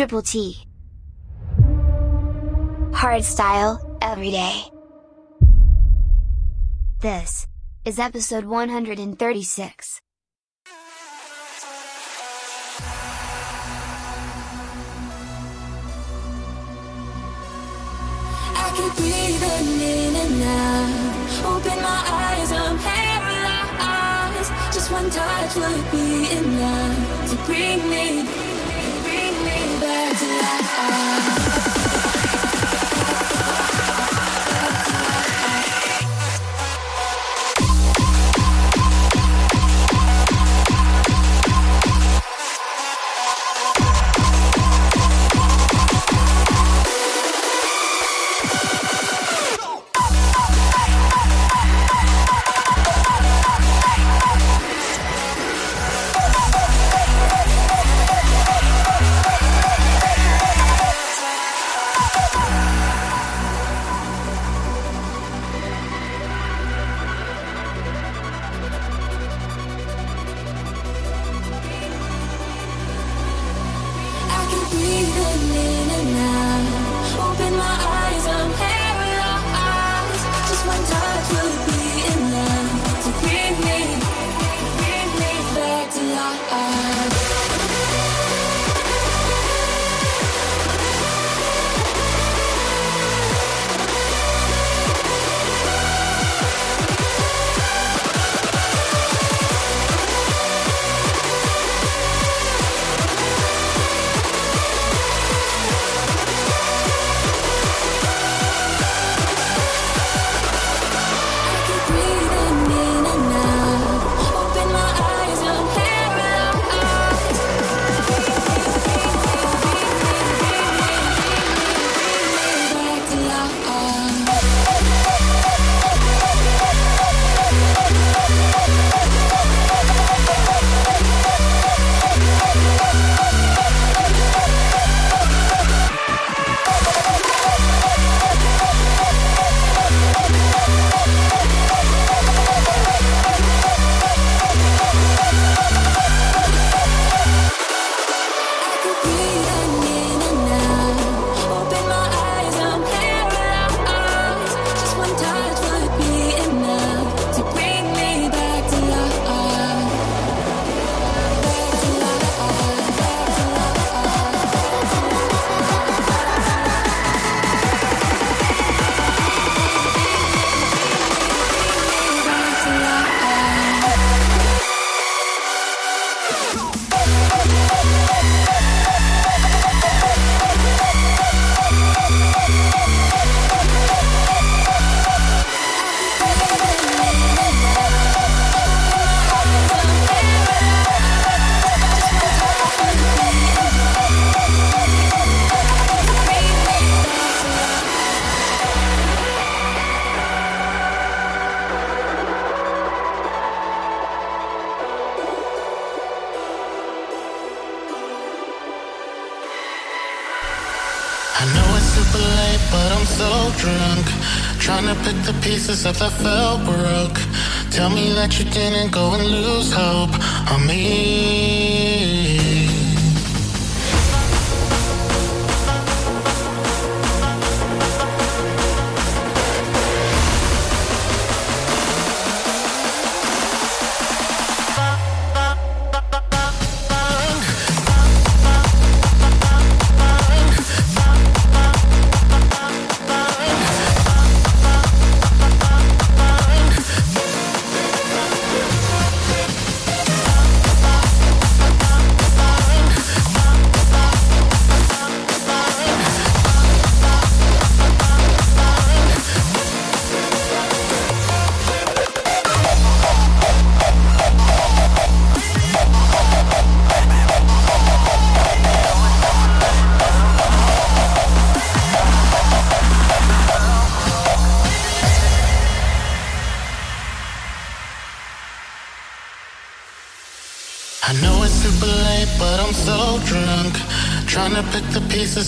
Triple T. Hardstyle, every day. This is episode 136. I breathe in and. Open my eyes, I'm paralyzed. Just one touch would be enough to bring me. I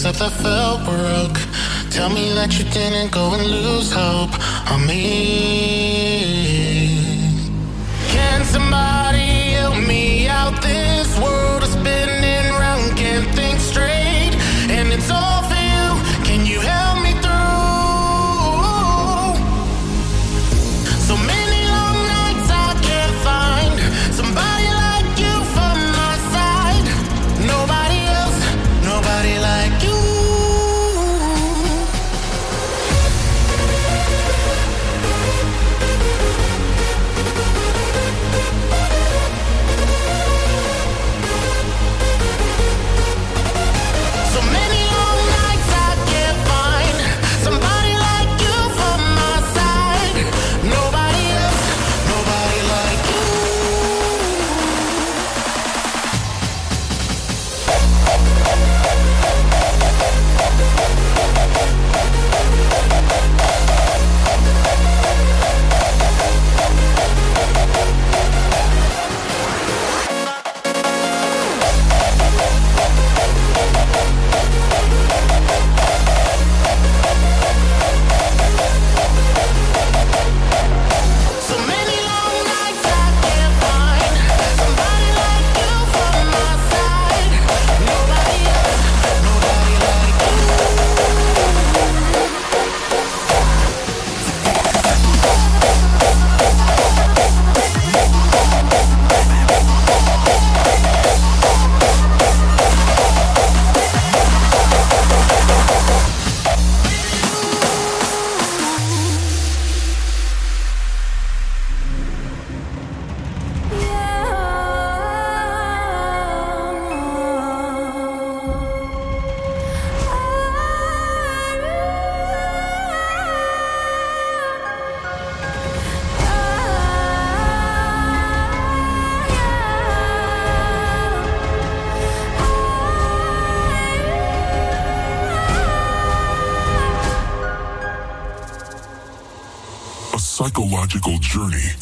up, I felt broke. Tell me that you didn't go and lose hope on me. Psychological journey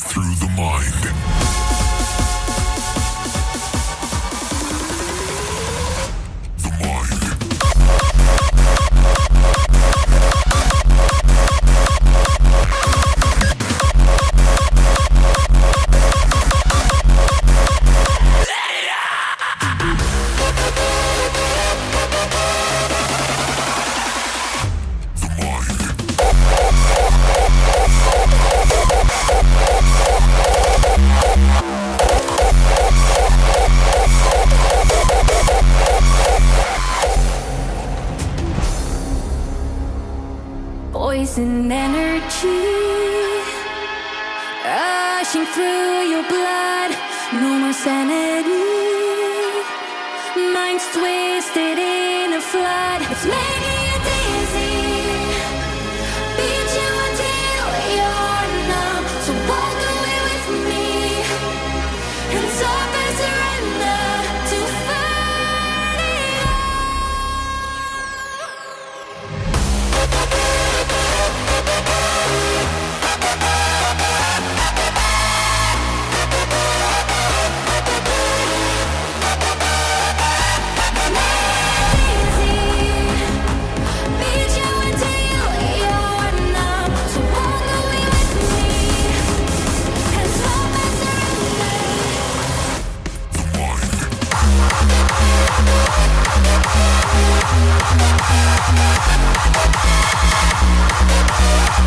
Remember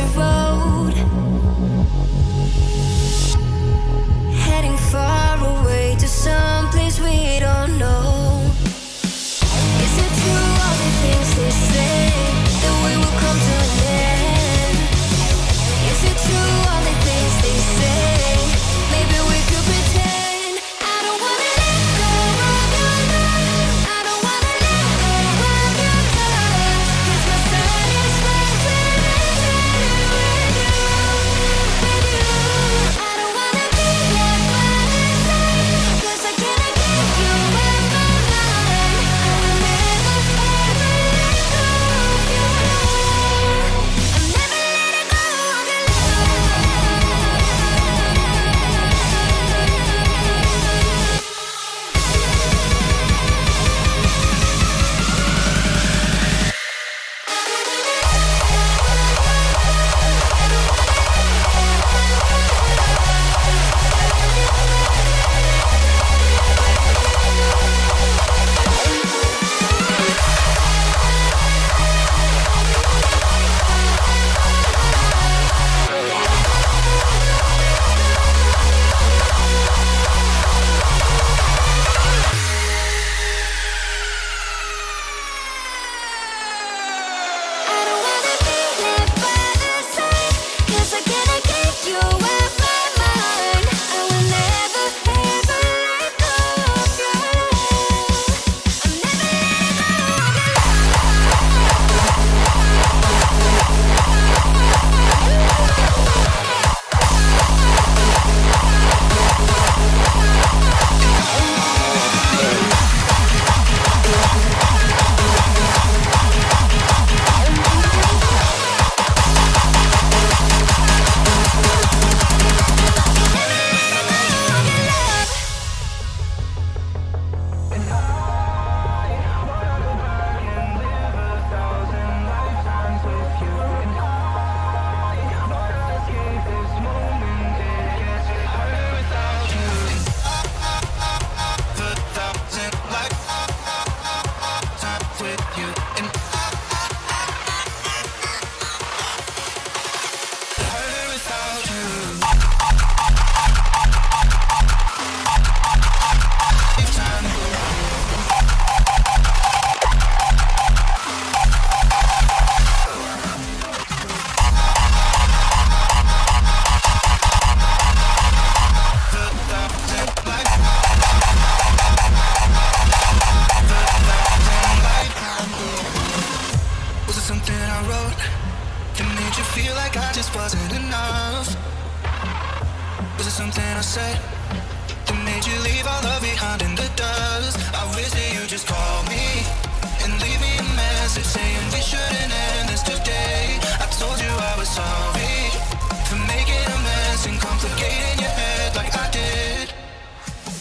to run.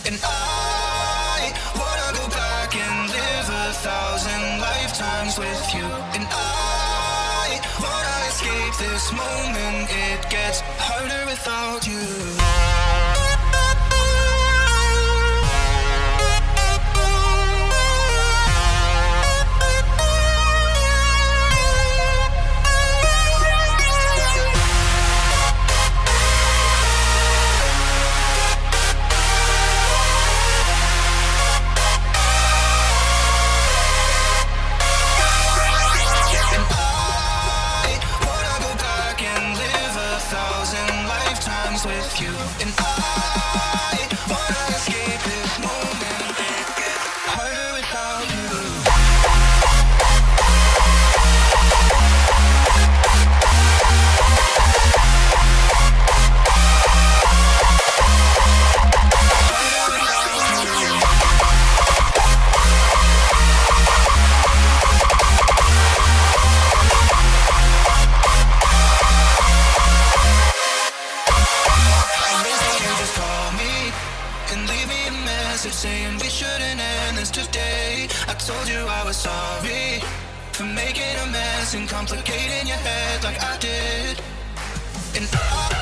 And I wanna go back and live a thousand lifetimes with you. And I wanna escape this moment, it gets harder without you. told you I was sorry for making a mess and complicating your head like I did. And I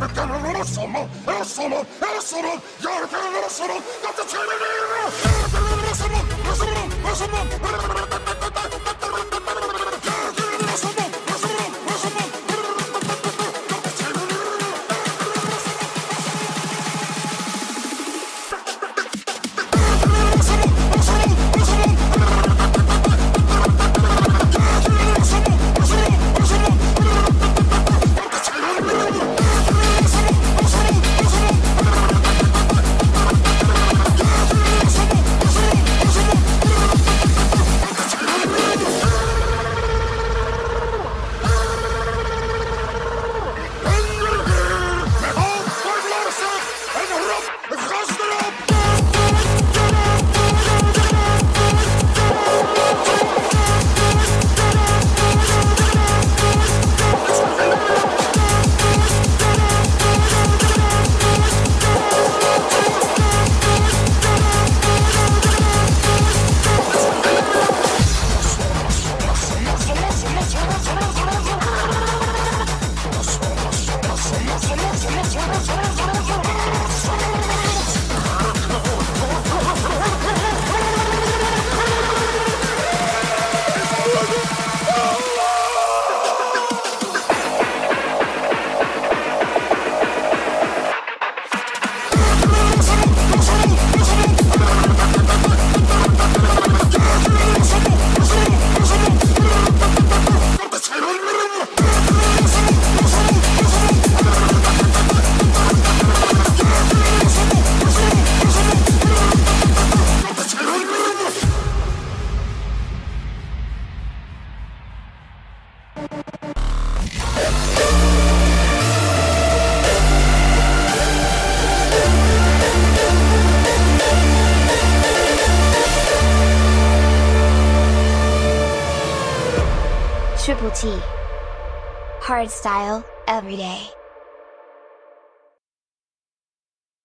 we kennen de Mosselman, de Mosselman, de Mosselman. Ja, we kennen de Mosselman, dat zijn we nu. Ja, we kennen de Mosselman, Mosselman, Mosselman. Ja, we kennen de Mosselman,